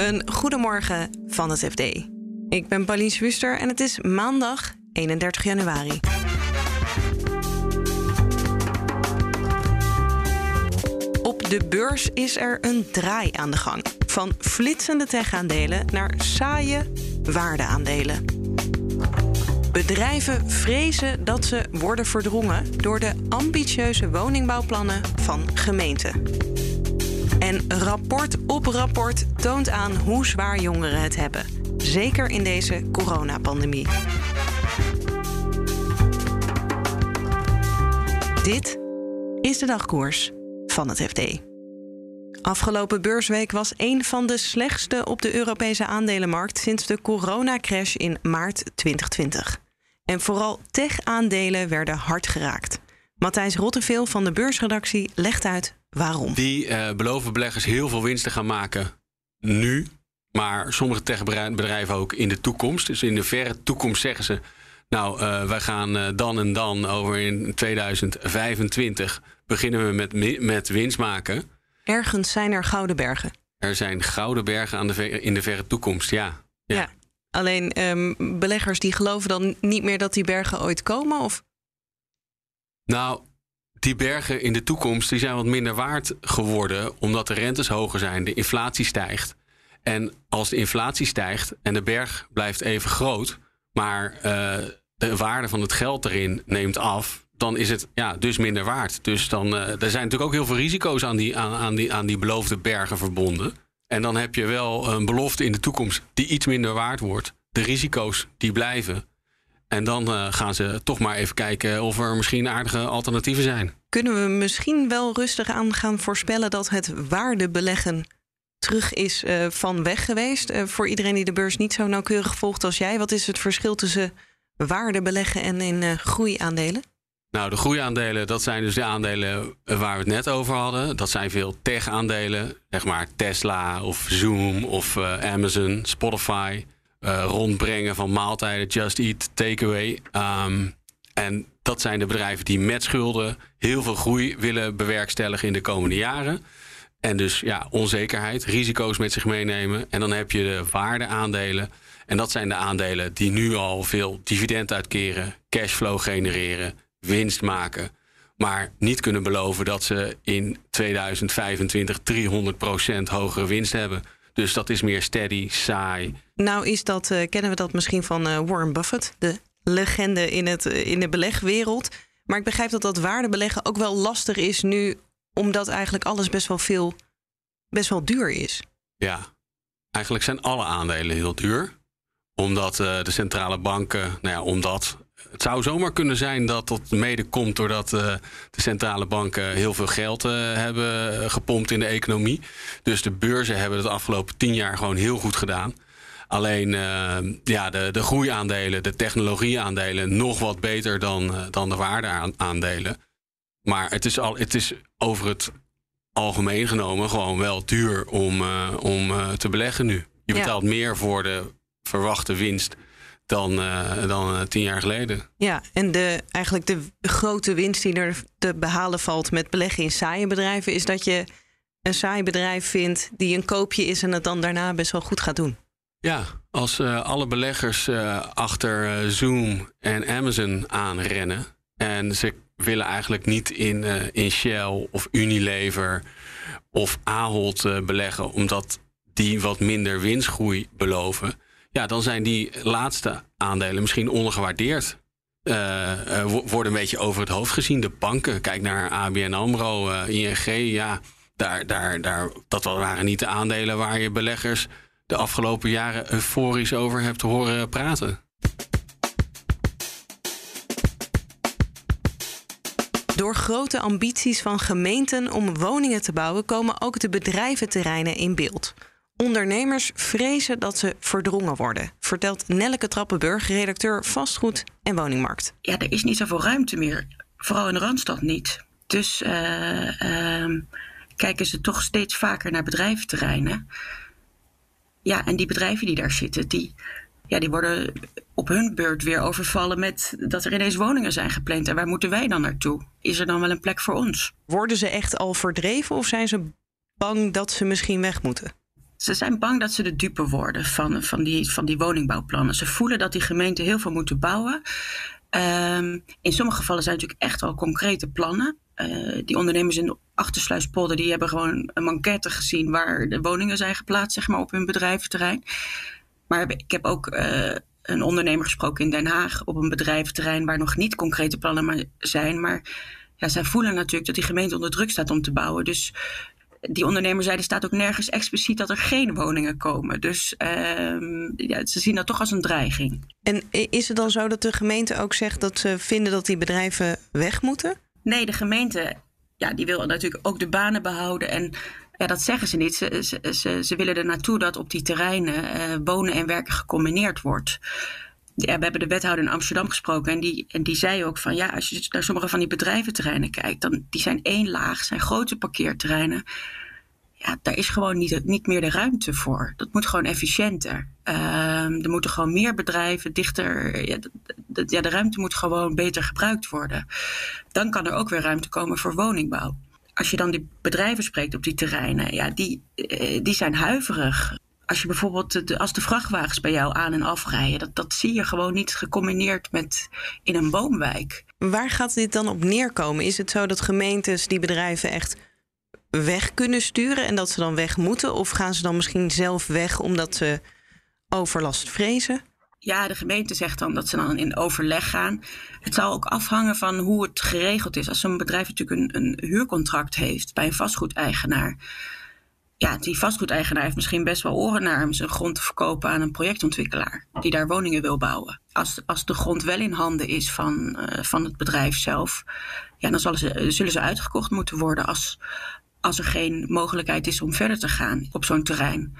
Een goedemorgen van het FD. Ik ben Pauline Wuster en het is maandag 31 januari. Op de beurs is er een draai aan de gang. Van flitsende techaandelen naar saaie waardeaandelen. Bedrijven vrezen dat ze worden verdrongen door de ambitieuze woningbouwplannen van gemeenten. En rapport op rapport toont aan hoe zwaar jongeren het hebben. Zeker in deze coronapandemie. Dit is de dagkoers van het FD. Afgelopen beursweek was een van de slechtste op de Europese aandelenmarkt sinds de coronacrash in maart 2020. En vooral tech-aandelen werden hard geraakt. Matthijs Rotteveel van de beursredactie legt uit waarom. Die uh, beloven beleggers heel veel winst te gaan maken nu, maar sommige techbedrijven ook in de toekomst. Dus in de verre toekomst zeggen ze, nou, uh, wij gaan uh, dan en dan over in 2025 beginnen we met, met winst maken. Ergens zijn er gouden bergen. Er zijn gouden bergen aan de ver, in de verre toekomst, ja. Ja. ja. Alleen um, beleggers die geloven dan niet meer dat die bergen ooit komen? Of? Nou, die bergen in de toekomst die zijn wat minder waard geworden omdat de rentes hoger zijn, de inflatie stijgt. En als de inflatie stijgt en de berg blijft even groot, maar uh, de waarde van het geld erin neemt af, dan is het ja, dus minder waard. Dus dan, uh, er zijn natuurlijk ook heel veel risico's aan die, aan, aan, die, aan die beloofde bergen verbonden. En dan heb je wel een belofte in de toekomst die iets minder waard wordt. De risico's die blijven. En dan uh, gaan ze toch maar even kijken of er misschien aardige alternatieven zijn. Kunnen we misschien wel rustig aan gaan voorspellen dat het waardebeleggen terug is uh, van weg geweest? Uh, voor iedereen die de beurs niet zo nauwkeurig volgt als jij, wat is het verschil tussen waardebeleggen en in groeiaandelen? Nou, de groeiaandelen, dat zijn dus de aandelen waar we het net over hadden. Dat zijn veel tech-aandelen, zeg maar Tesla of Zoom of Amazon, Spotify uh, rondbrengen van maaltijden, Just Eat, Takeaway. Um, en dat zijn de bedrijven die met schulden heel veel groei willen bewerkstelligen in de komende jaren. En dus ja, onzekerheid, risico's met zich meenemen. En dan heb je de waardeaandelen. En dat zijn de aandelen die nu al veel dividend uitkeren, cashflow genereren, winst maken. Maar niet kunnen beloven dat ze in 2025 300% hogere winst hebben. Dus dat is meer steady, saai. Nou is dat, uh, kennen we dat misschien van uh, Warren Buffett, de legende in, het, uh, in de belegwereld. Maar ik begrijp dat dat waardebeleggen ook wel lastig is nu, omdat eigenlijk alles best wel veel, best wel duur is. Ja, eigenlijk zijn alle aandelen heel duur. Omdat de centrale banken, nou ja, omdat het zou zomaar kunnen zijn dat dat mede komt doordat de centrale banken heel veel geld hebben gepompt in de economie. Dus de beurzen hebben het afgelopen tien jaar gewoon heel goed gedaan. Alleen uh, ja, de, de groeiaandelen, de technologieaandelen, nog wat beter dan, dan de waardeaandelen. Maar het is, al, het is over het algemeen genomen gewoon wel duur om, om te beleggen nu. Je betaalt ja. meer voor de verwachte winst dan, uh, dan uh, tien jaar geleden. Ja, en de, eigenlijk de grote winst die er te behalen valt met beleggen in saaie bedrijven, is dat je een saai bedrijf vindt die een koopje is en het dan daarna best wel goed gaat doen. Ja, als uh, alle beleggers achter Zoom en Amazon aanrennen en ze willen eigenlijk niet in, in Shell of Unilever of Ahold beleggen, omdat die wat minder winstgroei beloven ja, dan zijn die laatste aandelen misschien ondergewaardeerd. Uh, worden een beetje over het hoofd gezien. De banken, kijk naar ABN AMRO, ING. Ja, daar, daar, daar, dat waren niet de aandelen waar je beleggers de afgelopen jaren euforisch over hebt horen praten. Door grote ambities van gemeenten om woningen te bouwen, komen ook de bedrijventerreinen in beeld. Ondernemers vrezen dat ze verdrongen worden, vertelt Nelleke Trappenburg, redacteur vastgoed en woningmarkt. Ja, er is niet zoveel ruimte meer, vooral in de Randstad niet. Dus uh, uh, kijken ze toch steeds vaker naar bedrijventerreinen. Ja, en die bedrijven die daar zitten, die, ja, die worden op hun beurt weer overvallen met dat er ineens woningen zijn gepland. En waar moeten wij dan naartoe? Is er dan wel een plek voor ons? Worden ze echt al verdreven of zijn ze bang dat ze misschien weg moeten? Ze zijn bang dat ze de dupe worden van, van, die, van die woningbouwplannen. Ze voelen dat die gemeenten heel veel moeten bouwen. Ehm, in sommige gevallen zijn natuurlijk echt wel concrete plannen. Uh, die ondernemers in de Achtersluispolder die hebben gewoon een manquette gezien waar de woningen zijn geplaatst zeg maar, op hun bedrijventerrein. Maar ik heb ook uh, een ondernemer gesproken in Den Haag op een bedrijventerrein waar nog niet concrete plannen zijn. Maar ja, zij voelen natuurlijk dat die gemeente onder druk staat om te bouwen. Dus die ondernemer zei, er staat ook nergens expliciet dat er geen woningen komen. Dus uh, ja, ze zien dat toch als een dreiging. En is het dan zo dat de gemeente ook zegt dat ze vinden dat die bedrijven weg moeten? Nee, de gemeente ja, die wil natuurlijk ook de banen behouden. En ja, dat zeggen ze niet. Ze, ze, ze, willen er naartoe dat op die terreinen uh, wonen en werken gecombineerd wordt. Ja, we hebben de wethouder in Amsterdam gesproken en die, en die zei ook van ja, als je naar sommige van die bedrijventerreinen kijkt, dan die zijn één laag, zijn grote parkeerterreinen ja, daar is gewoon niet, niet meer de ruimte voor. Dat moet gewoon efficiënter. Uh, er moeten gewoon meer bedrijven dichter. Ja de, ja, de ruimte moet gewoon beter gebruikt worden. Dan kan er ook weer ruimte komen voor woningbouw. Als je dan die bedrijven spreekt op die terreinen, ja, die, eh, die zijn huiverig. Als je bijvoorbeeld de, als de vrachtwagens bij jou aan en afrijden, dat, dat zie je gewoon niet gecombineerd met in een woonwijk. Waar gaat dit dan op neerkomen? Is het zo dat gemeentes die bedrijven echt weg kunnen sturen en dat ze dan weg moeten? Of gaan ze dan misschien zelf weg omdat ze overlast vrezen? Ja, de gemeente zegt dan dat ze dan in overleg gaan. Het zal ook afhangen van hoe het geregeld is. Als zo'n bedrijf natuurlijk een, een huurcontract heeft bij een vastgoedeigenaar. Ja, die vastgoedeigenaar heeft misschien best wel oren naar om zijn grond te verkopen aan een projectontwikkelaar die daar woningen wil bouwen. Als, als de grond wel in handen is van, uh, van het bedrijf zelf, ja, dan zullen ze, zullen ze uitgekocht moeten worden als, als er geen mogelijkheid is om verder te gaan op zo'n terrein.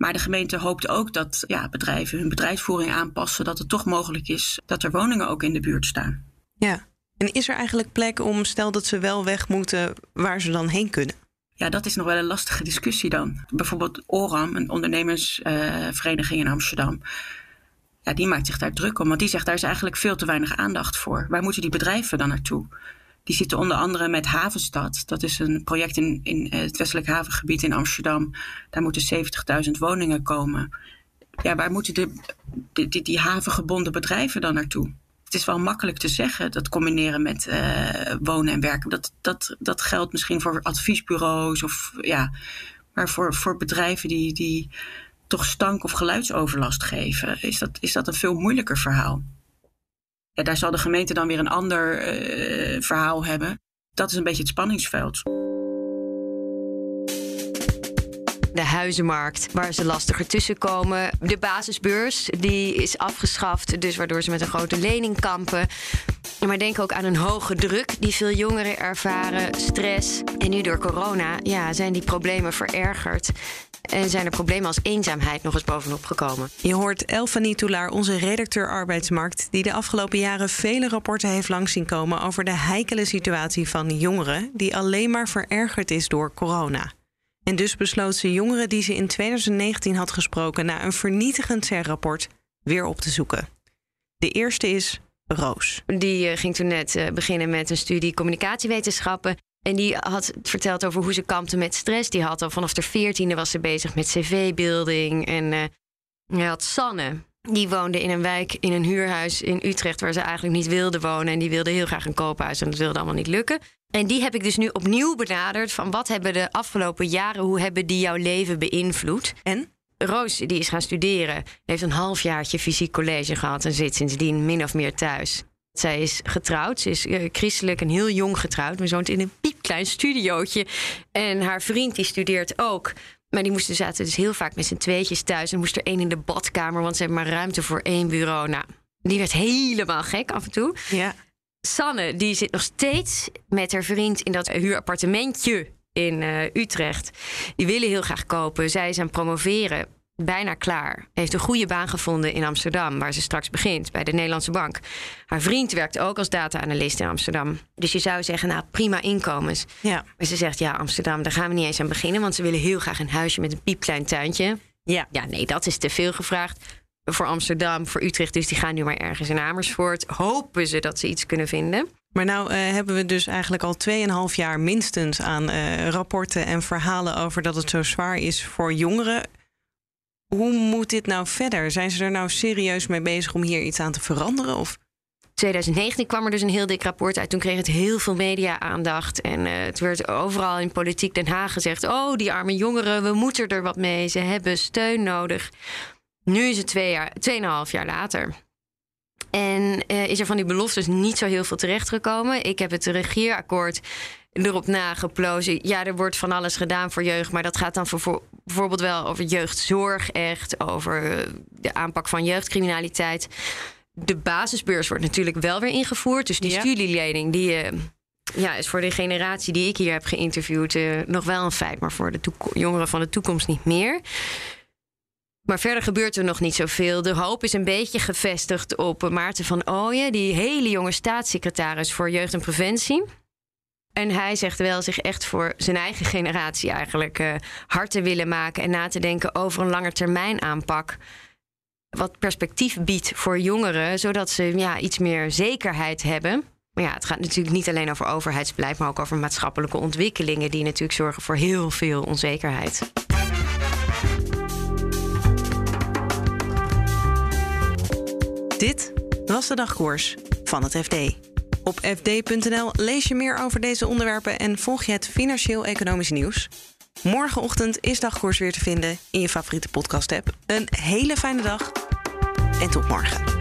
Maar de gemeente hoopt ook dat ja, bedrijven hun bedrijfsvoering aanpassen, dat het toch mogelijk is dat er woningen ook in de buurt staan. Ja, en is er eigenlijk plek om, stel dat ze wel weg moeten, waar ze dan heen kunnen? Ja, dat is nog wel een lastige discussie dan. Bijvoorbeeld ORAM, een ondernemersvereniging in Amsterdam. Ja, die maakt zich daar druk om, want die zegt daar is eigenlijk veel te weinig aandacht voor. Waar moeten die bedrijven dan naartoe? Die zitten onder andere met Havenstad. Dat is een project in, in het westelijk havengebied in Amsterdam. Daar moeten 70.000 woningen komen. Ja, waar moeten de, die, die havengebonden bedrijven dan naartoe? Het is wel makkelijk te zeggen, dat combineren met uh, wonen en werken. Dat, dat, dat geldt misschien voor adviesbureaus of ja. Maar voor, voor bedrijven die, die toch stank- of geluidsoverlast geven, is dat, is dat een veel moeilijker verhaal daar zal de gemeente dan weer een ander uh, verhaal hebben. Dat is een beetje het spanningsveld. De huizenmarkt, waar ze lastiger tussenkomen. De basisbeurs, die is afgeschaft, dus waardoor ze met een grote lening kampen. Maar denk ook aan een hoge druk die veel jongeren ervaren, stress. En nu door corona ja, zijn die problemen verergerd. En zijn er problemen als eenzaamheid nog eens bovenop gekomen. Je hoort Elfanie Toulaar, onze redacteur arbeidsmarkt, die de afgelopen jaren vele rapporten heeft langs zien komen over de heikele situatie van jongeren, die alleen maar verergerd is door corona. En dus besloot ze jongeren die ze in 2019 had gesproken na een vernietigend CER-rapport weer op te zoeken. De eerste is Roos. Die eh, ging toen net eh, beginnen met een studie communicatiewetenschappen. En die had verteld over hoe ze kampte met stress. Die had al vanaf de veertiende was ze bezig met cv-building. En uh, had Sanne. Die woonde in een wijk, in een huurhuis in Utrecht... waar ze eigenlijk niet wilde wonen. En die wilde heel graag een koophuis. En dat wilde allemaal niet lukken. En die heb ik dus nu opnieuw benaderd. Van wat hebben de afgelopen jaren... hoe hebben die jouw leven beïnvloed? En? Roos die is gaan studeren. Heeft een halfjaartje fysiek college gehad... en zit sindsdien min of meer thuis. Zij is getrouwd. Ze is uh, christelijk en heel jong getrouwd. We woont in een piepklein studiootje. En haar vriend die studeert ook. Maar die moesten zaten dus heel vaak met z'n tweetjes thuis. En moest er één in de badkamer, want ze hebben maar ruimte voor één bureau. Nou, die werd helemaal gek af en toe. Ja. Sanne, die zit nog steeds met haar vriend in dat huurappartementje in uh, Utrecht. Die willen heel graag kopen. Zij is aan promoveren bijna klaar. Heeft een goede baan gevonden in Amsterdam, waar ze straks begint, bij de Nederlandse Bank. Haar vriend werkt ook als data-analyst in Amsterdam. Dus je zou zeggen, nou, prima inkomens. Ja. Maar ze zegt, ja, Amsterdam, daar gaan we niet eens aan beginnen, want ze willen heel graag een huisje met een piepklein tuintje. Ja. Ja, nee, dat is te veel gevraagd. Voor Amsterdam, voor Utrecht, dus die gaan nu maar ergens in Amersfoort. Hopen ze dat ze iets kunnen vinden. Maar nou hebben we dus eigenlijk al 2,5 jaar minstens aan rapporten en verhalen over dat het zo zwaar is voor jongeren. Hoe moet dit nou verder? Zijn ze er nou serieus mee bezig om hier iets aan te veranderen? Of? 2019 kwam er dus een heel dik rapport uit. Toen kreeg het heel veel media-aandacht. En uh, het werd overal in politiek Den Haag gezegd: Oh, die arme jongeren, we moeten er wat mee. Ze hebben steun nodig. Nu is het twee jaar, tweeënhalf jaar later. En uh, is er van die beloftes niet zo heel veel terechtgekomen. Ik heb het regeerakkoord erop nageplozen. Ja, er wordt van alles gedaan voor jeugd, maar dat gaat dan voor, bijvoorbeeld wel over jeugdzorg, echt over de aanpak van jeugdcriminaliteit. De basisbeurs wordt natuurlijk wel weer ingevoerd. Dus die studielening die, uh, ja, is voor de generatie die ik hier heb geïnterviewd uh, nog wel een feit, maar voor de jongeren van de toekomst niet meer. Maar verder gebeurt er nog niet zoveel. De hoop is een beetje gevestigd op Maarten van Ooyen, die hele jonge staatssecretaris voor jeugd en preventie. En hij zegt wel zich echt voor zijn eigen generatie eigenlijk uh, hard te willen maken en na te denken over een langetermijn aanpak. Wat perspectief biedt voor jongeren, zodat ze ja, iets meer zekerheid hebben. Maar ja, het gaat natuurlijk niet alleen over overheidsbeleid, maar ook over maatschappelijke ontwikkelingen die natuurlijk zorgen voor heel veel onzekerheid. Dit was de dagkoers van het FD. Op fd.nl lees je meer over deze onderwerpen en volg je het financieel-economisch nieuws. Morgenochtend is dagkoers weer te vinden in je favoriete podcast-app. Een hele fijne dag en tot morgen.